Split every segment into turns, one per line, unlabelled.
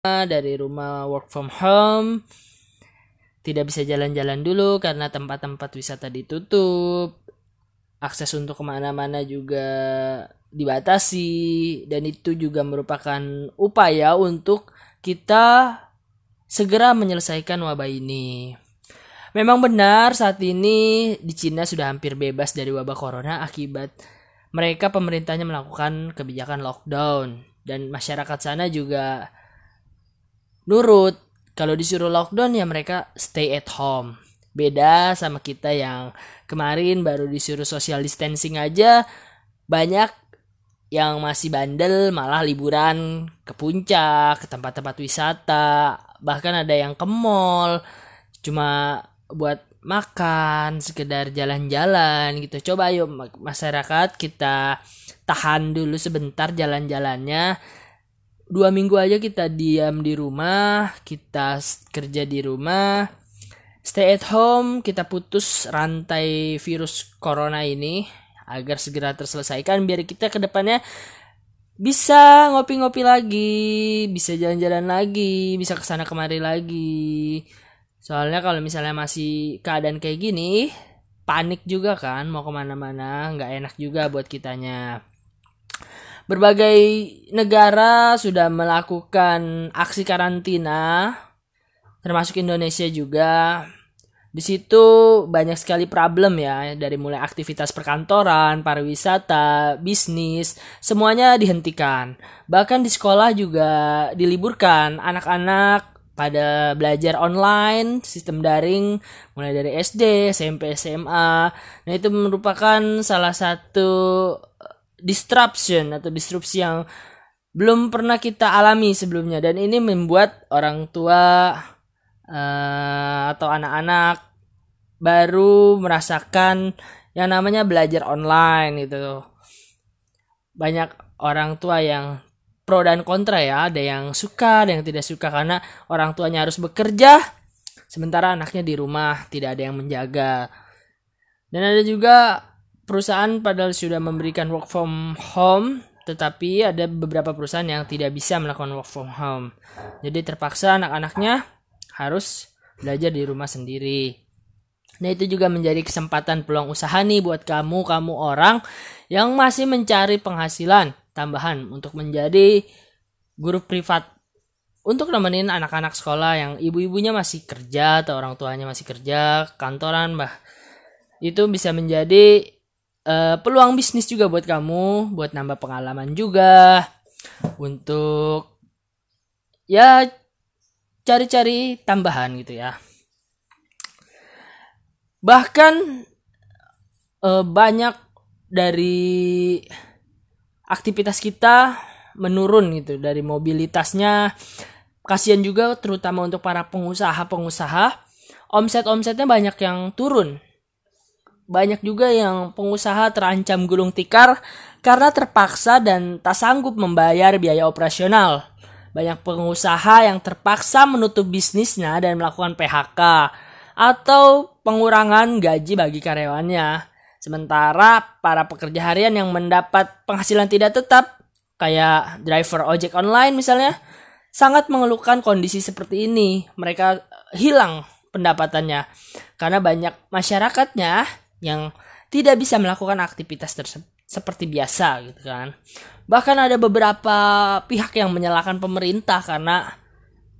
dari rumah work from home. Tidak bisa jalan-jalan dulu karena tempat-tempat wisata ditutup. Akses untuk ke mana-mana juga dibatasi. Dan itu juga merupakan upaya untuk kita segera menyelesaikan wabah ini. Memang benar saat ini di Cina sudah hampir bebas dari wabah corona akibat mereka pemerintahnya melakukan kebijakan lockdown. Dan masyarakat sana juga nurut. Kalau disuruh lockdown ya mereka stay at home. Beda sama kita yang kemarin baru disuruh social distancing aja banyak yang masih bandel malah liburan ke puncak ke tempat-tempat wisata bahkan ada yang ke mall cuma buat makan sekedar jalan-jalan gitu. Coba ayo masyarakat kita tahan dulu sebentar jalan-jalannya dua minggu aja kita diam di rumah, kita kerja di rumah, stay at home, kita putus rantai virus corona ini agar segera terselesaikan biar kita ke depannya bisa ngopi-ngopi lagi, bisa jalan-jalan lagi, bisa ke sana kemari lagi. Soalnya kalau misalnya masih keadaan kayak gini, panik juga kan mau ke mana-mana, nggak enak juga buat kitanya. Berbagai negara sudah melakukan aksi karantina, termasuk Indonesia juga. Di situ banyak sekali problem ya, dari mulai aktivitas perkantoran, pariwisata, bisnis, semuanya dihentikan. Bahkan di sekolah juga diliburkan. Anak-anak pada belajar online, sistem daring, mulai dari SD, SMP, SMA. Nah itu merupakan salah satu disruption atau disrupsi yang belum pernah kita alami sebelumnya dan ini membuat orang tua uh, atau anak-anak baru merasakan yang namanya belajar online gitu. Banyak orang tua yang pro dan kontra ya, ada yang suka, ada yang tidak suka karena orang tuanya harus bekerja sementara anaknya di rumah tidak ada yang menjaga. Dan ada juga perusahaan padahal sudah memberikan work from home tetapi ada beberapa perusahaan yang tidak bisa melakukan work from home. Jadi terpaksa anak-anaknya harus belajar di rumah sendiri. Nah itu juga menjadi kesempatan peluang usaha nih buat kamu, kamu orang yang masih mencari penghasilan tambahan untuk menjadi guru privat untuk nemenin anak-anak sekolah yang ibu-ibunya masih kerja atau orang tuanya masih kerja kantoran bah itu bisa menjadi uh, peluang bisnis juga buat kamu, buat nambah pengalaman juga, untuk ya cari-cari tambahan gitu ya. Bahkan uh, banyak dari aktivitas kita menurun gitu dari mobilitasnya. Kasihan juga terutama untuk para pengusaha-pengusaha, omset-omsetnya banyak yang turun banyak juga yang pengusaha terancam gulung tikar karena terpaksa dan tak sanggup membayar biaya operasional. Banyak pengusaha yang terpaksa menutup bisnisnya dan melakukan PHK atau pengurangan gaji bagi karyawannya. Sementara para pekerja harian yang mendapat penghasilan tidak tetap, kayak driver ojek online misalnya, sangat mengeluhkan kondisi seperti ini. Mereka hilang pendapatannya karena banyak masyarakatnya yang tidak bisa melakukan aktivitas tersebut seperti biasa gitu kan. Bahkan ada beberapa pihak yang menyalahkan pemerintah karena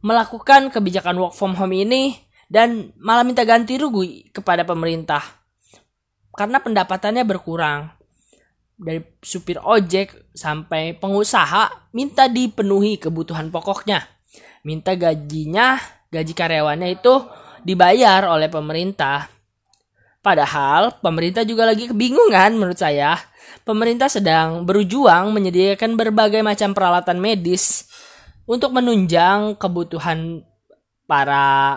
melakukan kebijakan work from home ini dan malah minta ganti rugi kepada pemerintah. Karena pendapatannya berkurang. Dari supir ojek sampai pengusaha minta dipenuhi kebutuhan pokoknya. Minta gajinya, gaji karyawannya itu dibayar oleh pemerintah Padahal pemerintah juga lagi kebingungan menurut saya. Pemerintah sedang berjuang menyediakan berbagai macam peralatan medis untuk menunjang kebutuhan para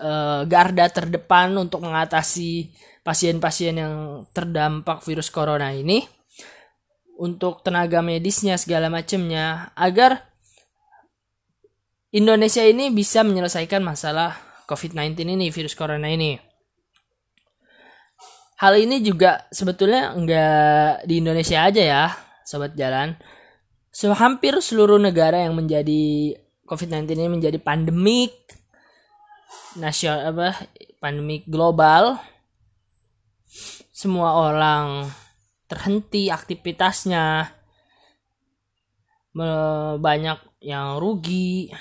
uh, garda terdepan untuk mengatasi pasien-pasien yang terdampak virus corona ini untuk tenaga medisnya segala macamnya agar Indonesia ini bisa menyelesaikan masalah COVID-19 ini virus corona ini hal ini juga sebetulnya nggak di Indonesia aja ya, sobat jalan. So, hampir seluruh negara yang menjadi COVID-19 ini menjadi pandemik nasional apa pandemik global. Semua orang terhenti aktivitasnya. Banyak yang rugi.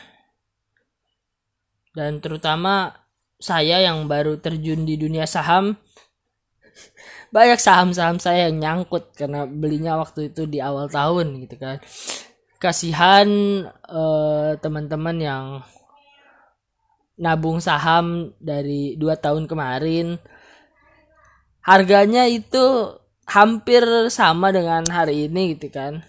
Dan terutama saya yang baru terjun di dunia saham banyak saham-saham saya yang nyangkut karena belinya waktu itu di awal tahun gitu kan. Kasihan uh, teman-teman yang nabung saham dari dua tahun kemarin. Harganya itu hampir sama dengan hari ini gitu kan.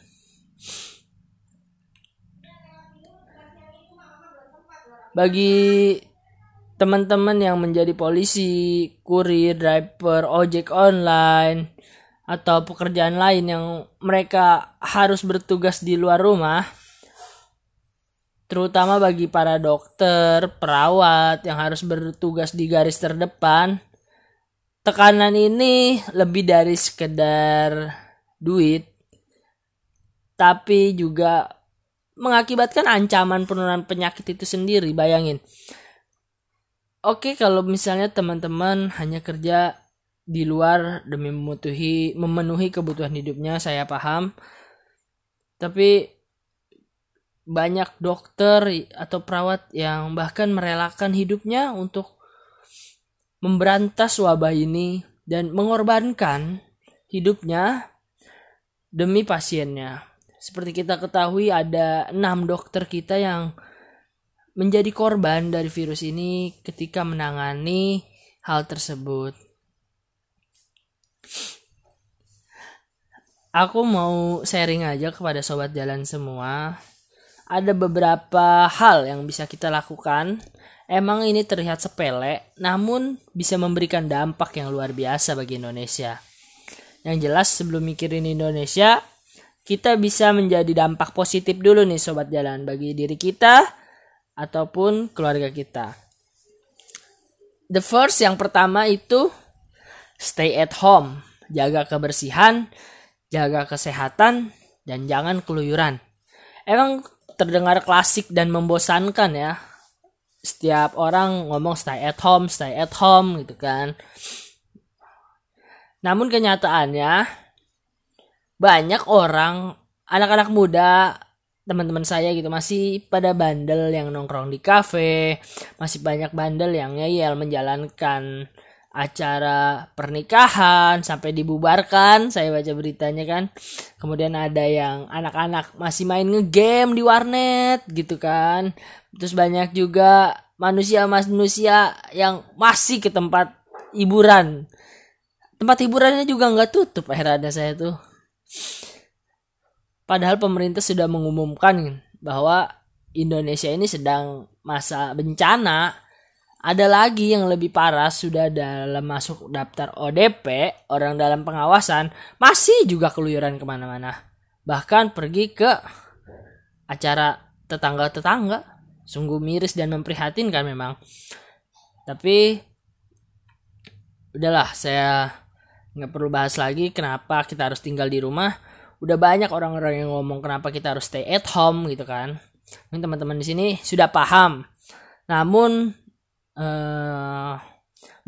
Bagi teman-teman yang menjadi polisi, kurir, driver, ojek online, atau pekerjaan lain yang mereka harus bertugas di luar rumah, terutama bagi para dokter, perawat yang harus bertugas di garis terdepan, tekanan ini lebih dari sekedar duit, tapi juga mengakibatkan ancaman penurunan penyakit itu sendiri. Bayangin. Oke, kalau misalnya teman-teman hanya kerja di luar demi memenuhi memenuhi kebutuhan hidupnya, saya paham. Tapi banyak dokter atau perawat yang bahkan merelakan hidupnya untuk memberantas wabah ini dan mengorbankan hidupnya demi pasiennya. Seperti kita ketahui ada enam dokter kita yang menjadi korban dari virus ini ketika menangani hal tersebut. Aku mau sharing aja kepada sobat jalan semua. Ada beberapa hal yang bisa kita lakukan. Emang ini terlihat sepele, namun bisa memberikan dampak yang luar biasa bagi Indonesia. Yang jelas sebelum mikirin Indonesia, kita bisa menjadi dampak positif dulu nih sobat jalan bagi diri kita ataupun keluarga kita. The first yang pertama itu stay at home, jaga kebersihan, jaga kesehatan dan jangan keluyuran. Emang terdengar klasik dan membosankan ya. Setiap orang ngomong stay at home, stay at home gitu kan. Namun kenyataannya banyak orang anak-anak muda teman-teman saya gitu masih pada bandel yang nongkrong di kafe masih banyak bandel yang ngeyel menjalankan acara pernikahan sampai dibubarkan saya baca beritanya kan. Kemudian ada yang anak-anak masih main ngegame di warnet gitu kan. Terus banyak juga manusia-manusia yang masih ke tempat hiburan. Tempat hiburannya juga nggak tutup akhirnya saya tuh Padahal pemerintah sudah mengumumkan bahwa Indonesia ini sedang masa bencana. Ada lagi yang lebih parah sudah dalam masuk daftar ODP, orang dalam pengawasan, masih juga keluyuran ke mana-mana. Bahkan pergi ke acara tetangga-tetangga. Sungguh miris dan memprihatinkan memang. Tapi udahlah saya nggak perlu bahas lagi kenapa kita harus tinggal di rumah udah banyak orang-orang yang ngomong kenapa kita harus stay at home gitu kan. Mungkin teman-teman di sini sudah paham. Namun uh,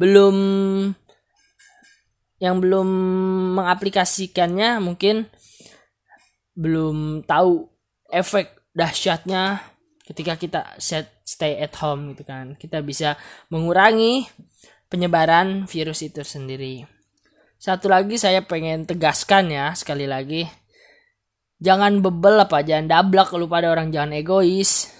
belum yang belum mengaplikasikannya mungkin belum tahu efek dahsyatnya ketika kita set stay at home gitu kan. Kita bisa mengurangi penyebaran virus itu sendiri. Satu lagi saya pengen tegaskan ya sekali lagi. Jangan bebel apa, jangan dablak kalau pada orang jangan egois.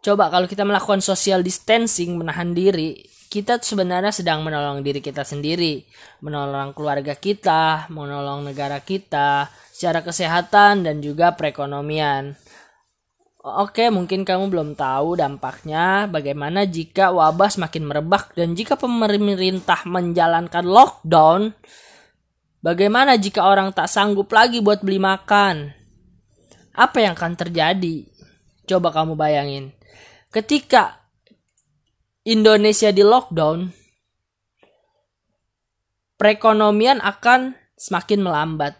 Coba kalau kita melakukan social distancing, menahan diri, kita sebenarnya sedang menolong diri kita sendiri, menolong keluarga kita, menolong negara kita, secara kesehatan dan juga perekonomian. Oke, mungkin kamu belum tahu dampaknya bagaimana jika wabah semakin merebak dan jika pemerintah menjalankan lockdown. Bagaimana jika orang tak sanggup lagi buat beli makan? Apa yang akan terjadi? Coba kamu bayangin. Ketika Indonesia di lockdown, perekonomian akan semakin melambat.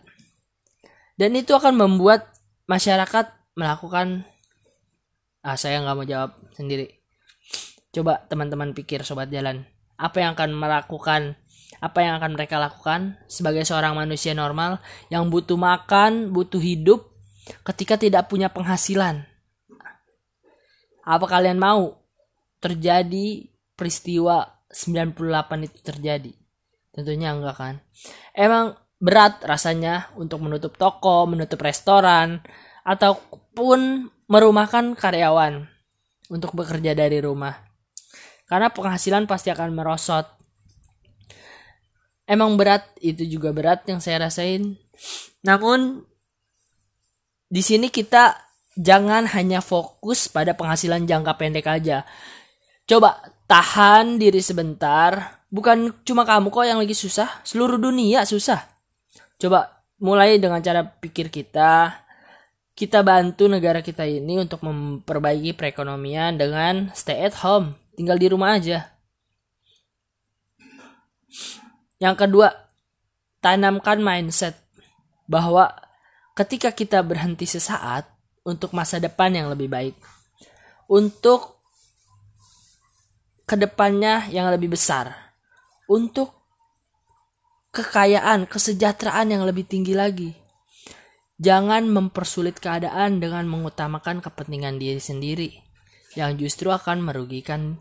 Dan itu akan membuat masyarakat melakukan Ah, saya nggak mau jawab sendiri. Coba teman-teman pikir sobat jalan. Apa yang akan melakukan apa yang akan mereka lakukan sebagai seorang manusia normal yang butuh makan, butuh hidup ketika tidak punya penghasilan? Apa kalian mau terjadi peristiwa 98 itu terjadi? Tentunya enggak kan. Emang berat rasanya untuk menutup toko, menutup restoran, ataupun merumahkan karyawan untuk bekerja dari rumah. Karena penghasilan pasti akan merosot. Emang berat, itu juga berat yang saya rasain. Namun di sini kita jangan hanya fokus pada penghasilan jangka pendek aja. Coba tahan diri sebentar. Bukan cuma kamu kok yang lagi susah, seluruh dunia susah. Coba mulai dengan cara pikir kita. Kita bantu negara kita ini untuk memperbaiki perekonomian dengan stay at home, tinggal di rumah aja. Yang kedua, tanamkan mindset bahwa ketika kita berhenti sesaat untuk masa depan yang lebih baik, untuk ke depannya yang lebih besar untuk kekayaan, kesejahteraan yang lebih tinggi lagi. Jangan mempersulit keadaan dengan mengutamakan kepentingan diri sendiri yang justru akan merugikan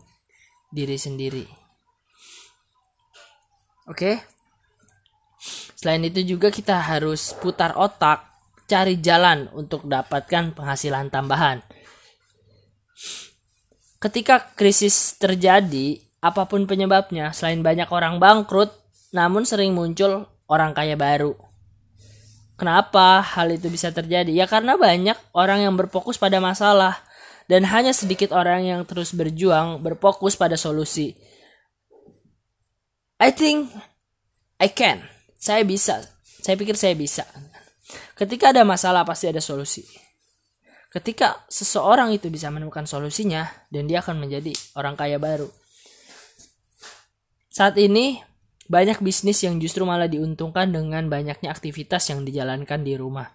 diri sendiri. Oke. Selain itu juga kita harus putar otak, cari jalan untuk dapatkan penghasilan tambahan ketika krisis terjadi, apa pun penyebabnya, selain banyak orang bangkrut, namun sering muncul orang kaya baru. Kenapa hal itu bisa terjadi? Ya karena banyak orang yang berfokus pada masalah dan hanya sedikit orang yang terus berjuang berfokus pada solusi. I think I can. Saya bisa. Saya pikir saya bisa. Ketika ada masalah pasti ada solusi. Ketika seseorang itu bisa menemukan solusinya dan dia akan menjadi orang kaya baru. Saat ini banyak bisnis yang justru malah diuntungkan dengan banyaknya aktivitas yang dijalankan di rumah.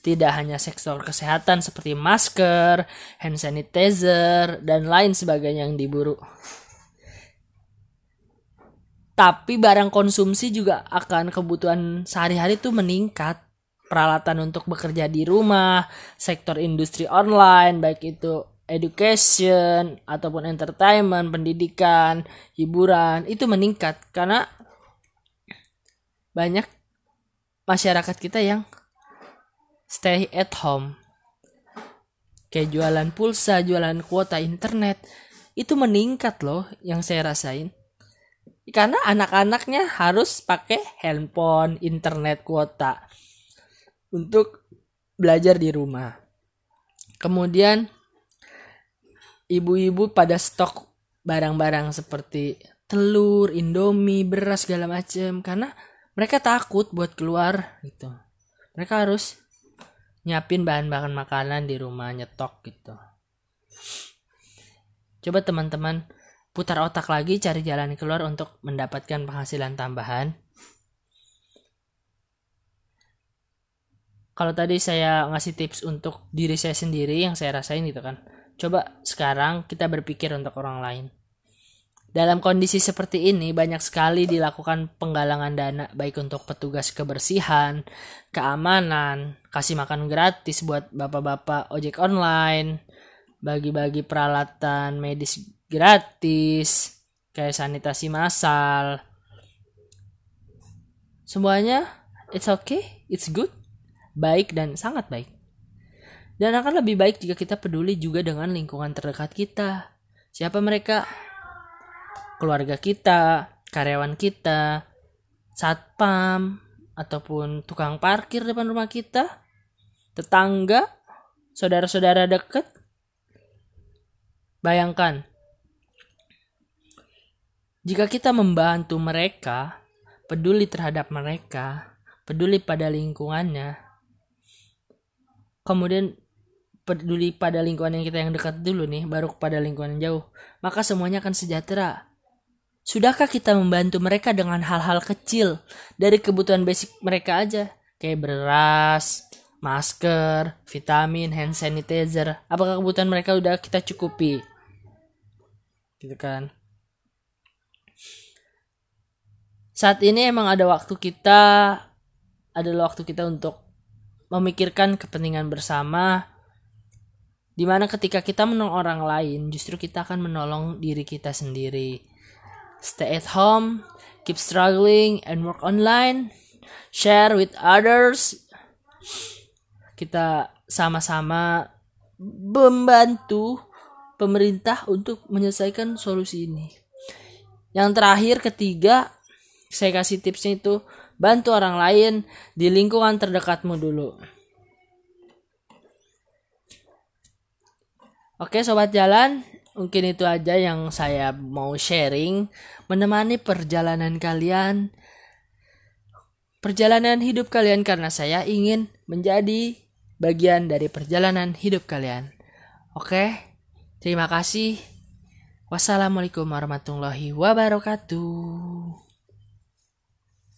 Tidak hanya sektor kesehatan seperti masker, hand sanitizer, dan lain sebagainya yang diburu. Tapi barang konsumsi juga akan kebutuhan sehari-hari itu meningkat peralatan untuk bekerja di rumah, sektor industri online, baik itu education ataupun entertainment, pendidikan, hiburan itu meningkat karena banyak masyarakat kita yang stay at home. Kayak jualan pulsa, jualan kuota internet itu meningkat loh yang saya rasain. Karena anak-anaknya harus pakai handphone, internet, kuota untuk belajar di rumah. Kemudian ibu-ibu pada stok barang-barang seperti telur, indomie, beras segala macam karena mereka takut buat keluar gitu. Mereka harus nyiapin bahan-bahan makanan di rumah nyetok gitu. Coba teman-teman putar otak lagi cari jalan keluar untuk mendapatkan penghasilan tambahan. Kalau tadi saya ngasih tips untuk diri saya sendiri yang saya rasain gitu kan. Coba sekarang kita berpikir untuk orang lain. Dalam kondisi seperti ini banyak sekali dilakukan penggalangan dana baik untuk petugas kebersihan, keamanan, kasih makan gratis buat bapak-bapak ojek online, bagi-bagi peralatan medis gratis, kayak sanitasi massal. Semuanya it's okay, it's good baik dan sangat baik. Dan akan lebih baik jika kita peduli juga dengan lingkungan terdekat kita. Siapa mereka? Keluarga kita, karyawan kita, satpam, ataupun tukang parkir depan rumah kita, tetangga, saudara-saudara dekat. Bayangkan, jika kita membantu mereka, peduli terhadap mereka, peduli pada lingkungannya, kemudian peduli pada lingkungan yang kita yang dekat dulu nih, baru kepada lingkungan yang jauh, maka semuanya akan sejahtera. Sudahkah kita membantu mereka dengan hal-hal kecil dari kebutuhan basic mereka aja, kayak beras, masker, vitamin, hand sanitizer. Apakah kebutuhan mereka udah kita cukupi? Gitu kan. Saat ini emang ada waktu kita adalah waktu kita untuk memikirkan kepentingan bersama. Di mana ketika kita menolong orang lain justru kita akan menolong diri kita sendiri. Stay at home keep struggling and work online. Share with others. Kita sama-sama membantu pemerintah untuk menyelesaikan solusi ini. Yang terakhir ketiga, saya kasih tipsnya itu bantu orang lain di lingkungan terdekatmu dulu. Oke sobat jalan, mungkin itu aja yang saya mau sharing menemani perjalanan kalian perjalanan hidup kalian karena saya ingin menjadi bagian dari perjalanan hidup kalian. Oke, terima kasih. Wassalamualaikum warahmatullahi wabarakatuh.